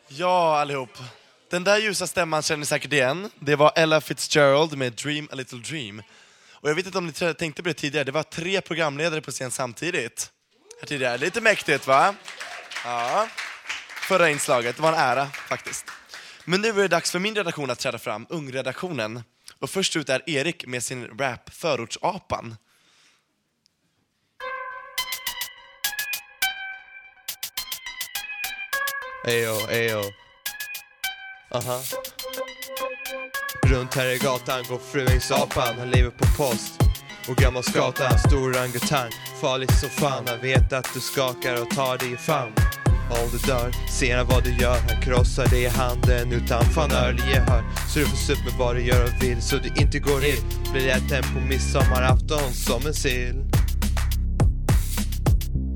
Ja, allihop. Den där ljusa stämman känner ni säkert igen. Det var Ella Fitzgerald med Dream a little dream. Och jag vet inte om ni tänkte på det tidigare, det var tre programledare på scen samtidigt. Här tidigare. Lite mäktigt va? Ja. Förra inslaget, det var en ära faktiskt. Men nu är det dags för min redaktion att träda fram, Ungredaktionen. Och först ut är Erik med sin rap Förortsapan. Eyo, eyo. Aha. Runt här i gatan går fruängsapan, han lever på post. Och gammal skata, stor orangutang, farlig som fan. Han vet att du skakar och tar dig i famn. Om du dör, ser han vad du gör, han krossar dig i handen utan fanör gehör. Så du får sup med vad du gör och vill, så du inte går in. Blir äten på midsommarafton som en sill.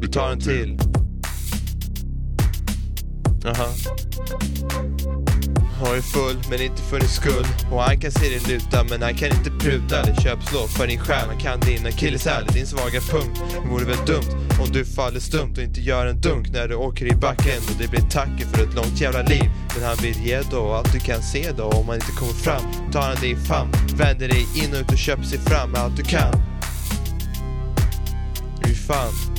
Vi tar en till. Aha. Har ju full men inte för din skull. Och han kan se dig luta men han kan inte pruta. Eller köpslå för din själ Han kan din akilleshäl, din svaga punkt Det vore väl dumt om du faller stumt och inte gör en dunk när du åker i backen. Och det blir tacken för ett långt jävla liv. Men han vill ge då allt du kan se då Om han inte kommer fram tar han dig i famn. Vänder dig in och ut och köper sig fram med allt du kan. Hur fan.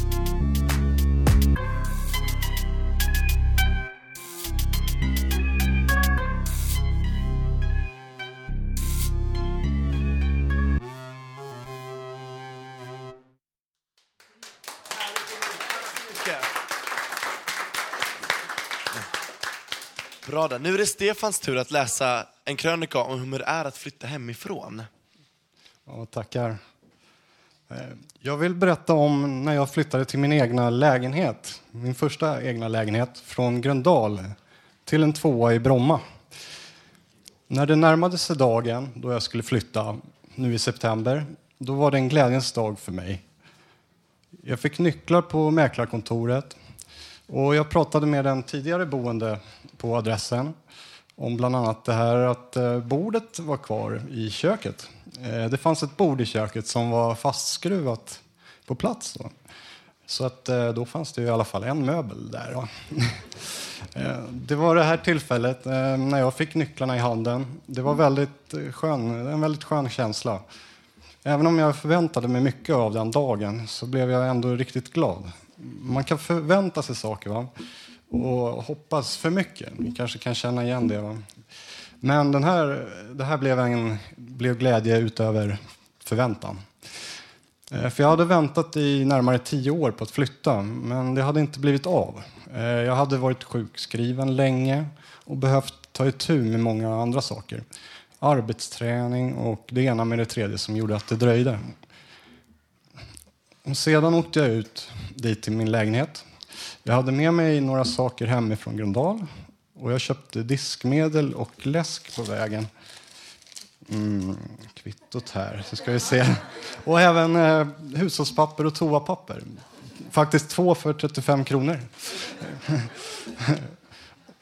Bra där. Nu är det Stefans tur att läsa en krönika om hur det är att flytta hemifrån. Ja, tackar. Eh, jag vill berätta om när jag flyttade till min egna lägenhet. Min första egna lägenhet från Gröndal till en tvåa i Bromma. När det närmade sig dagen då jag skulle flytta, nu i september, då var det en glädjens dag för mig. Jag fick nycklar på mäklarkontoret och jag pratade med den tidigare boende på adressen om bland annat det här att eh, bordet var kvar i köket. Eh, det fanns ett bord i köket som var fastskruvat på plats. Då. Så att eh, då fanns det i alla fall en möbel där. Då. Det var det här tillfället när jag fick nycklarna i handen. Det var väldigt skön, en väldigt skön känsla. Även om jag förväntade mig mycket av den dagen så blev jag ändå riktigt glad. Man kan förvänta sig saker va? och hoppas för mycket. Ni kanske kan känna igen det. Va? Men den här, det här blev, en, blev glädje utöver förväntan. Eh, för jag hade väntat i närmare tio år på att flytta, men det hade inte blivit av. Eh, jag hade varit sjukskriven länge och behövt ta itu med många andra saker. Arbetsträning och det ena med det tredje som gjorde att det dröjde. Och sedan åkte jag ut dit till min lägenhet. Jag hade med mig några saker hemifrån Gröndal och jag köpte diskmedel och läsk på vägen. Mm, kvittot här, så ska vi se. Och även eh, hushållspapper och toapapper. Faktiskt två för 35 kronor.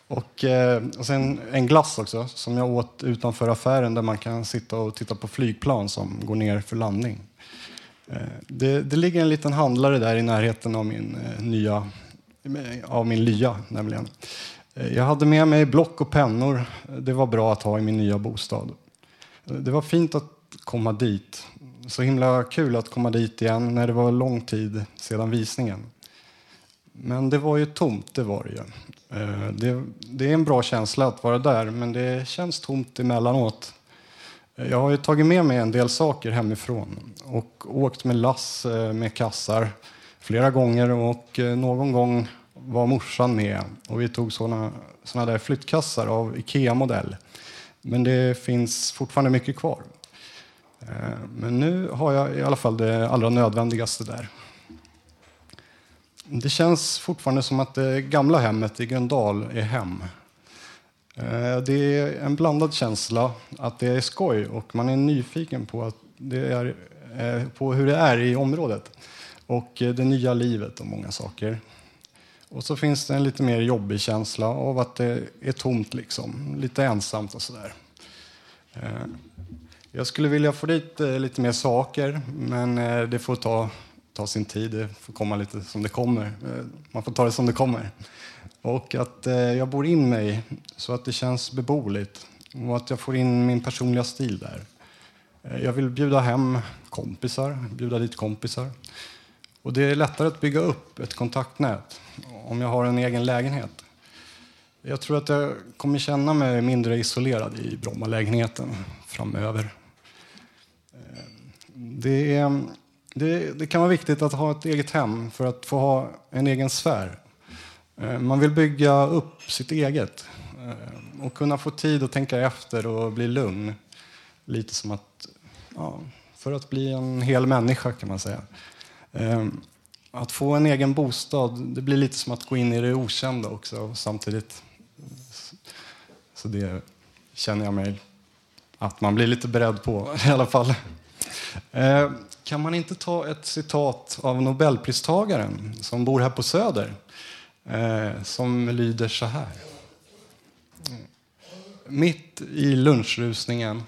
och, eh, och sen en glass också, som jag åt utanför affären där man kan sitta och titta på flygplan som går ner för landning. Eh, det, det ligger en liten handlare där i närheten av min eh, nya eh, av min lya, nämligen. Jag hade med mig block och pennor. Det var bra att ha i min nya bostad. Det var fint att komma dit. Så himla kul att komma dit igen när det var lång tid sedan visningen. Men det var ju tomt, det var det ju. Det, det är en bra känsla att vara där, men det känns tomt emellanåt. Jag har ju tagit med mig en del saker hemifrån och åkt med lass eh, med kassar flera gånger och eh, någon gång var morsan med och vi tog såna, såna där flyttkassar av Ikea-modell. Men det finns fortfarande mycket kvar. Eh, men nu har jag i alla fall det allra nödvändigaste där. Det känns fortfarande som att det gamla hemmet i Gröndal är hem. Eh, det är en blandad känsla att det är skoj och man är nyfiken på, att det är, eh, på hur det är i området och eh, det nya livet och många saker. Och så finns det en lite mer jobbig känsla av att det är tomt, liksom. lite ensamt och sådär. Jag skulle vilja få dit lite mer saker, men det får ta, ta sin tid. Det får komma lite som det kommer. Man får ta det som det kommer. Och att eh, jag bor in mig så att det känns beboeligt och att jag får in min personliga stil där. Eh, Jag vill bjuda hem kompisar, bjuda dit kompisar. Och det är lättare att bygga upp ett kontaktnät om jag har en egen lägenhet. Jag tror att jag kommer känna mig mindre isolerad i Brommalägenheten framöver. Eh, det, är, det, det kan vara viktigt att ha ett eget hem för att få ha en egen sfär. Eh, man vill bygga upp sitt eget eh, och kunna få tid att tänka efter och bli lugn. Lite som att, ja, för att bli en hel människa kan man säga. Eh, att få en egen bostad, det blir lite som att gå in i det okända också samtidigt. Så det känner jag mig att man blir lite beredd på i alla fall. Kan man inte ta ett citat av Nobelpristagaren som bor här på Söder? Eh, som lyder så här. Mitt i lunchrusningen,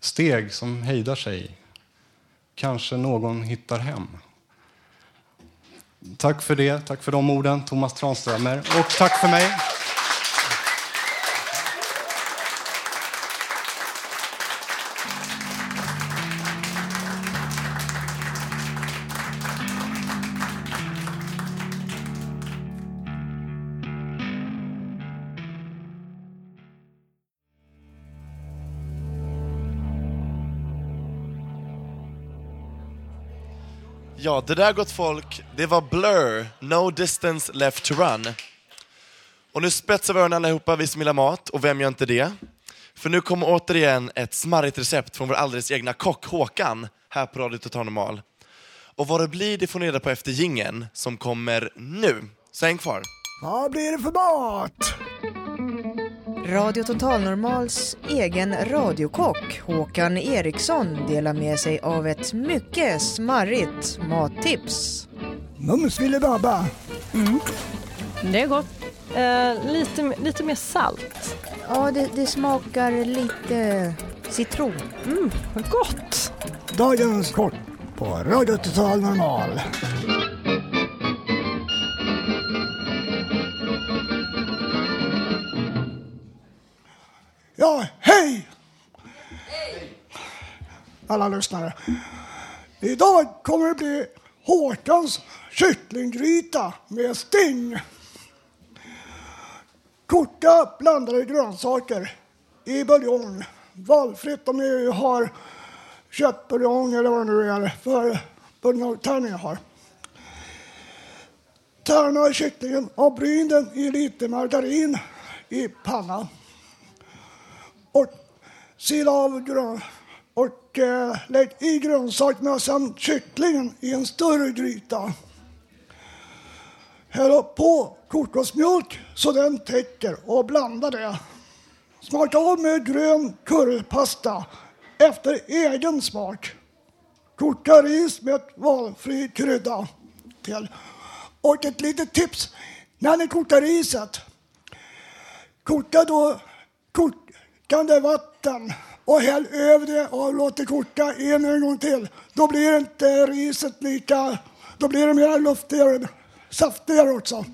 steg som hejdar sig. Kanske någon hittar hem. Tack för det. Tack för de orden, Thomas Tranströmer. Och tack för mig. Det där gott folk, det var Blur, No Distance Left to Run. Och nu spetsar vi öronen allihopa, vi som gillar mat, och vem gör inte det? För nu kommer återigen ett smarrigt recept från vår alldeles egna kock Håkan, här på Radio Total Normal. Och vad det blir, det får ni reda på efter gingen som kommer nu. Så häng kvar. Vad blir det för mat? Radio Total Normals egen radiokock Håkan Eriksson delar med sig av ett mycket smarrigt mattips. Mums filibabba. Mm. Det är gott. Eh, lite, lite mer salt. Ja, det, det smakar lite citron. Mm, vad gott! Dagens kort på Radio Total Normal. Ja, hej! Alla lyssnare. Idag kommer det bli Håkans kycklinggryta med sting. Koka blandade grönsaker i buljong. Valfritt om ni har köttbuljong eller vad det nu är för buljongtärning jag har. Tärna kycklingen och bryn den i lite margarin i panna. Och sila av grön och eh, lägg i grönsakerna samt kycklingen i en större gryta. hälla på kokosmjölk så den täcker och blanda det. Smaka av med grön currypasta efter egen smak. Koka ris med valfri krydda till. Och ett litet tips när ni kokar riset. Koka då kokande vatten och häll över det och låt det koka en, en gång till. Då blir inte riset lika, då blir det mer luftigare, saftigare också.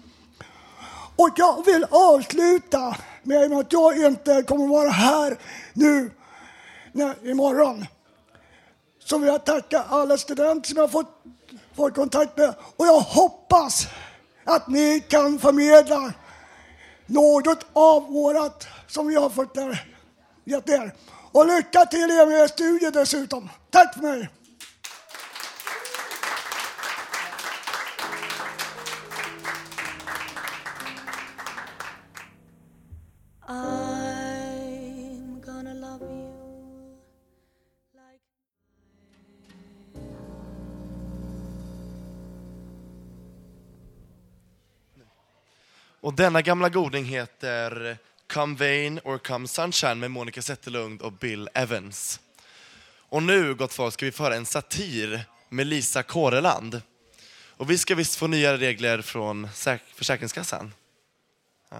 Och jag vill avsluta med att jag inte kommer vara här nu när, imorgon. Så vill jag tacka alla studenter som jag har fått, fått kontakt med och jag hoppas att ni kan förmedla något av vårat som vi har fått där, gett er. Och lycka till er med er studier dessutom. Tack för mig! Och denna gamla goding heter Come Vain or Come Sunshine med Monica Zetterlund och Bill Evans. Och nu, gott folk, ska vi föra en satir med Lisa Kåreland. Och vi ska visst få nya regler från Försäkringskassan. Ja.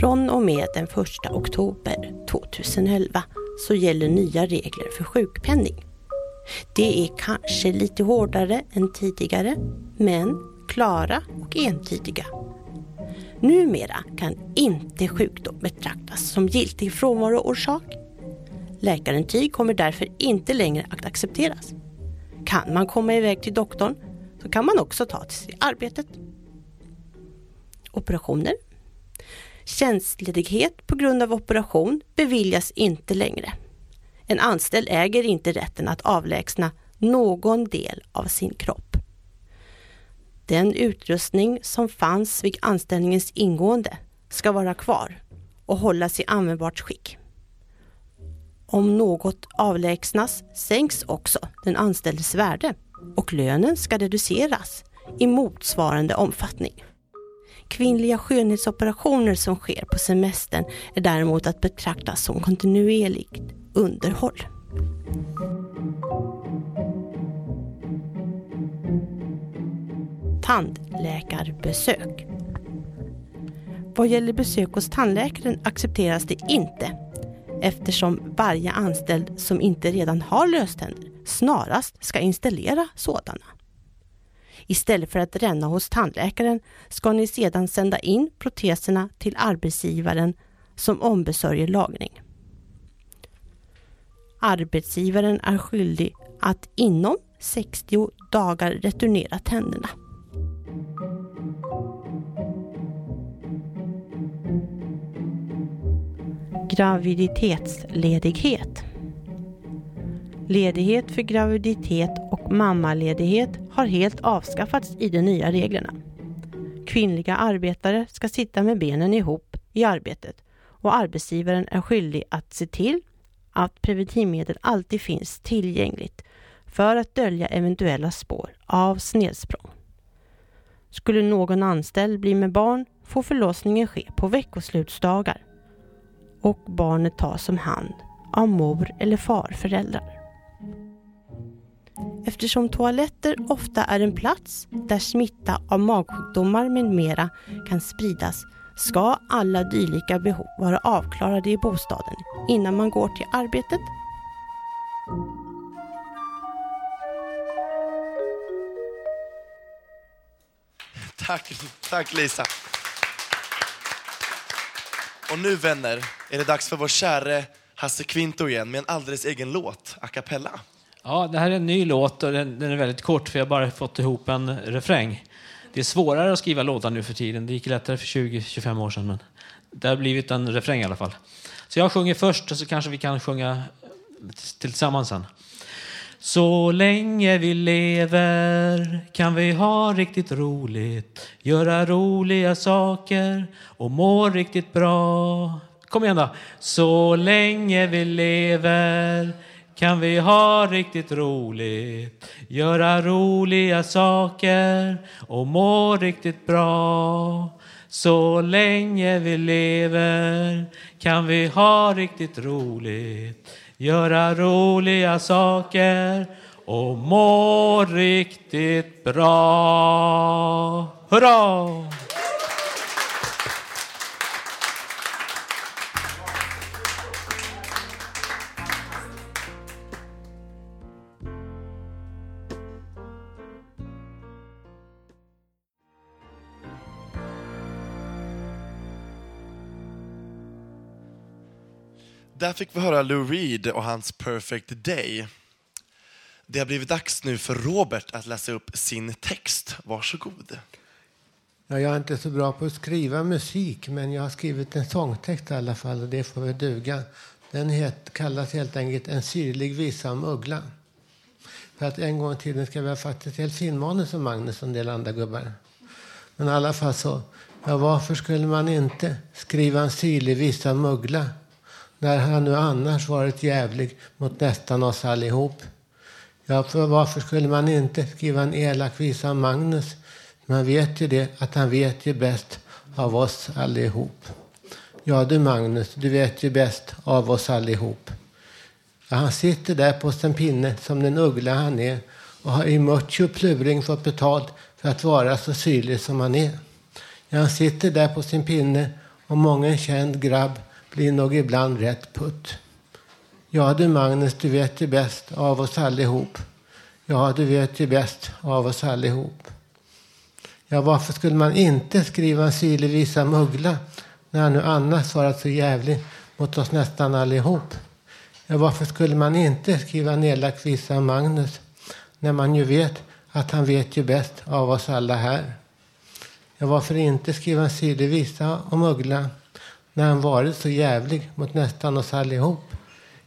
Från och med den 1 oktober 2011 så gäller nya regler för sjukpenning. Det är kanske lite hårdare än tidigare, men klara och entydiga. Numera kan inte sjukdom betraktas som giltig frånvaroorsak. Läkarintyg kommer därför inte längre att accepteras. Kan man komma iväg till doktorn så kan man också ta till sig arbetet. Operationer Tjänstledighet på grund av operation beviljas inte längre. En anställd äger inte rätten att avlägsna någon del av sin kropp. Den utrustning som fanns vid anställningens ingående ska vara kvar och hållas i användbart skick. Om något avlägsnas sänks också den anställdes värde och lönen ska reduceras i motsvarande omfattning. Kvinnliga skönhetsoperationer som sker på semestern är däremot att betrakta som kontinuerligt underhåll. Tandläkarbesök. Vad gäller besök hos tandläkaren accepteras det inte eftersom varje anställd som inte redan har löständer snarast ska installera sådana. Istället för att ränna hos tandläkaren ska ni sedan sända in proteserna till arbetsgivaren som ombesörjer lagning. Arbetsgivaren är skyldig att inom 60 dagar returnera tänderna. Graviditetsledighet Ledighet för graviditet och mammaledighet har helt avskaffats i de nya reglerna. Kvinnliga arbetare ska sitta med benen ihop i arbetet och arbetsgivaren är skyldig att se till att preventivmedel alltid finns tillgängligt för att dölja eventuella spår av snedsprång. Skulle någon anställd bli med barn får förlossningen ske på veckoslutsdagar och barnet tas om hand av mor eller farföräldrar. Eftersom toaletter ofta är en plats där smitta av magsjukdomar med mera kan spridas ska alla dylika behov vara avklarade i bostaden innan man går till arbetet. Tack, tack Lisa. Och nu vänner är det dags för vår käre Hasse Kvinto igen med en alldeles egen låt, a cappella. Ja, det här är en ny låt och den, den är väldigt kort för jag har bara fått ihop en refräng. Det är svårare att skriva låtar nu för tiden. Det gick lättare för 20-25 år sedan. Men det har blivit en refräng i alla fall. Så jag sjunger först och så kanske vi kan sjunga tillsammans sen. Så länge vi lever kan vi ha riktigt roligt, göra roliga saker och må riktigt bra. Kom igen då. Så länge vi lever kan vi ha riktigt roligt, göra roliga saker och må riktigt bra. Så länge vi lever kan vi ha riktigt roligt, göra roliga saker och må riktigt bra. Hurra! Där fick vi höra Lou Reed och hans Perfect Day. Det har blivit dags nu för Robert att läsa upp sin text. Varsågod. Ja, jag är inte så bra på att skriva musik, men jag har skrivit en sångtext i alla fall och det får väl duga. Den het, kallas helt enkelt En syrlig visa om uggla. För att en gång i tiden ska vi ha faktiskt helt filmmanus som Magnus och en del andra gubbar. Men i alla fall så, ja, varför skulle man inte skriva en syrlig visa om uggla när han nu annars varit jävlig mot nästan oss allihop? Ja, för varför skulle man inte skriva en elak visa om Magnus? Man vet ju det, att han vet ju bäst av oss allihop. Ja du Magnus, du vet ju bäst av oss allihop. Ja, han sitter där på sin pinne som den uggla han är och har i mucho pluring fått betalt för att vara så syrlig som han är. Ja, han sitter där på sin pinne och många känd grabb blir nog ibland rätt putt. Ja du Magnus, du vet ju bäst av oss allihop. Ja, du vet ju bäst av oss allihop. Ja, varför skulle man inte skriva en syrlig visa om Uggla när han nu annars varit så jävlig mot oss nästan allihop? Ja, varför skulle man inte skriva en elak visa om Magnus när man ju vet att han vet ju bäst av oss alla här? Ja, varför inte skriva en syrlig visa om Uggla när han varit så jävlig mot nästan oss allihop?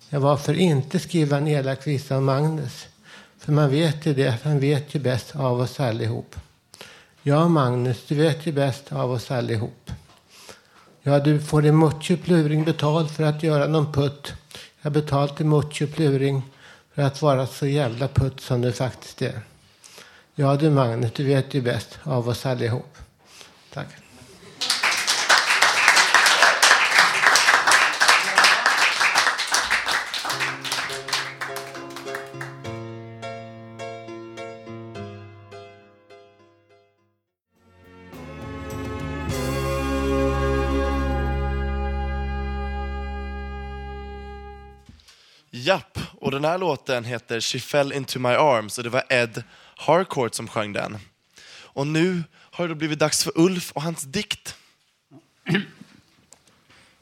Ja, varför inte skriva en elak visa om Magnus? För man vet ju det, att han vet ju bäst av oss allihop. Ja, Magnus, du vet ju bäst av oss allihop. Ja, du får i mucho Pluring betalt för att göra någon putt. Jag har betalt i mucho Pluring för att vara så jävla putt som du faktiskt är. Ja, du Magnus, du vet ju bäst av oss allihop. Tack. Och den här låten heter She fell into my arms och det var Ed Harcourt som sjöng den. Och nu har det blivit dags för Ulf och hans dikt.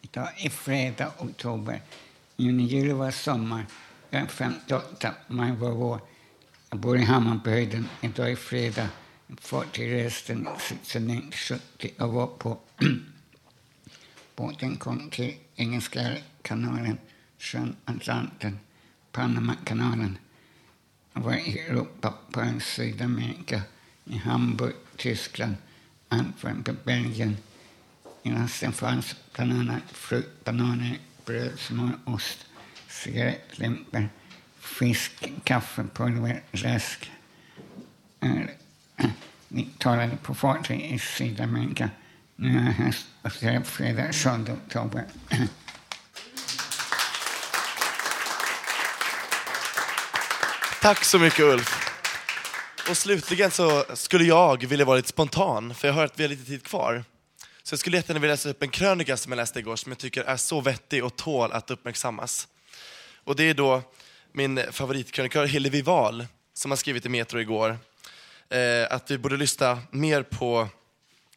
Idag är fredag, oktober. Juni, juli var sommar. Jag är 58, maj var vår. Jag bor i Hammarbyhöjden. Idag är fredag. Fartygresten 1670 och var på båten kom till Engelska kanalen, sjön Atlanten, Panamakanalen. Jag var i Europa, på Sydamerika, i Hamburg, Tyskland, Antwerpen, Belgien. I lasten fanns bland annat frukt, bananer, bröd, smör, ost, cigarettlimpor, fisk, kaffe, pulver, läsk. Vi talade på fartyg i Sydamerika. Nu är jag här och fredag 7 oktober. Tack så mycket Ulf. Och slutligen så skulle jag vilja vara lite spontan, för jag hör att vi har lite tid kvar. Så jag skulle jättegärna vilja läsa upp en krönika som jag läste igår som jag tycker är så vettig och tål att uppmärksammas. Och det är då min favoritkrönikör Hillevi Wahl som har skrivit i Metro igår eh, att vi borde lyssna mer på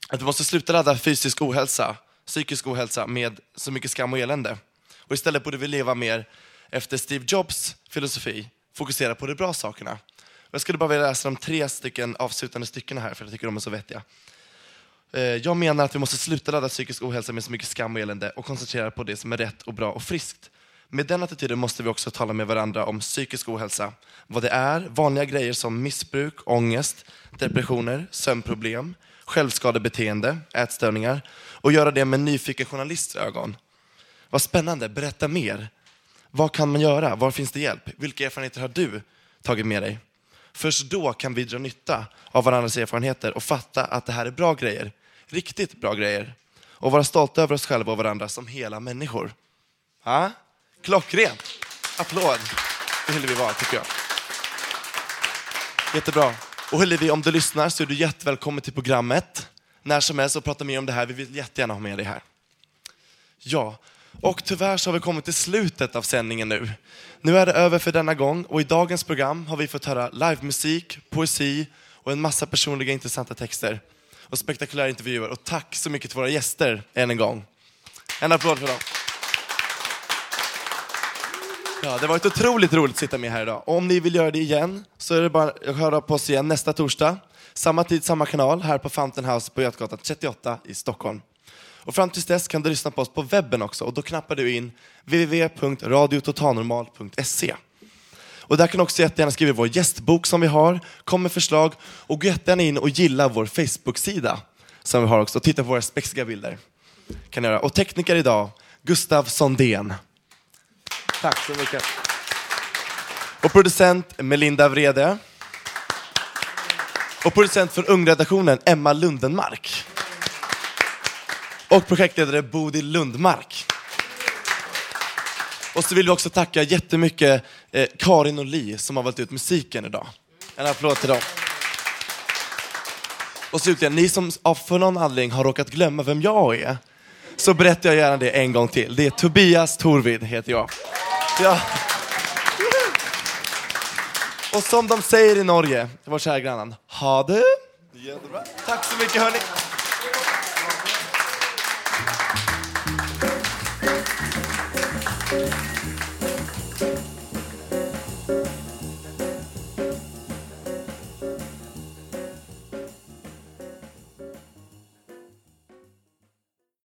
att vi måste sluta ladda fysisk ohälsa, psykisk ohälsa med så mycket skam och elände. Och istället borde vi leva mer efter Steve Jobs filosofi, fokusera på de bra sakerna. Jag skulle bara vilja läsa de tre stycken avslutande styckena här, för jag tycker de är så vettiga. Eh, jag menar att vi måste sluta ladda psykisk ohälsa med så mycket skam och elände och koncentrera på det som är rätt och bra och friskt. Med den attityden måste vi också tala med varandra om psykisk ohälsa. Vad det är, vanliga grejer som missbruk, ångest, depressioner, sömnproblem, självskadebeteende, ätstörningar och göra det med nyfiken journalistögon. Vad spännande, berätta mer. Vad kan man göra? Var finns det hjälp? Vilka erfarenheter har du tagit med dig? Först då kan vi dra nytta av varandras erfarenheter och fatta att det här är bra grejer. Riktigt bra grejer. Och vara stolta över oss själva och varandra som hela människor. Ja? Klockrent! Applåd för Hillevi vara, tycker jag. Jättebra. Och Hillevi, om du lyssnar så är du jättevälkommen till programmet. När som helst och prata mer om det här. Vi vill jättegärna ha med dig här. Ja, och tyvärr så har vi kommit till slutet av sändningen nu. Nu är det över för denna gång och i dagens program har vi fått höra livemusik, poesi och en massa personliga intressanta texter och spektakulära intervjuer. Och tack så mycket till våra gäster än en gång. En applåd för dem. Ja, det var ett otroligt roligt att sitta med här idag. Och om ni vill göra det igen så är det bara att höra på oss igen nästa torsdag. Samma tid, samma kanal här på Fountain House på Götgatan 38 i Stockholm. Och fram tills dess kan du lyssna på oss på webben också och då knappar du in www.radiototalnormal.se. Och där kan du också jättegärna skriva vår gästbok som vi har, kom med förslag och gå jättegärna in och gilla vår Facebook-sida som vi har också och titta på våra spexiga bilder. Kan göra. Och tekniker idag, Gustav Sondén. Tack så mycket. Och producent Melinda Vrede. Och producent för Ungredaktionen Emma Lundenmark. Och projektledare Bodil Lundmark. Och så vill vi också tacka jättemycket eh, Karin och Li som har valt ut musiken idag. En applåd till dem. Och slutligen, ni som av för någon anledning har råkat glömma vem jag är, så berättar jag gärna det en gång till. Det är Tobias Torvid, heter jag. Ja. Och som de säger i Norge, vår kära grannan, ha det jättebra. Tack så mycket hörni.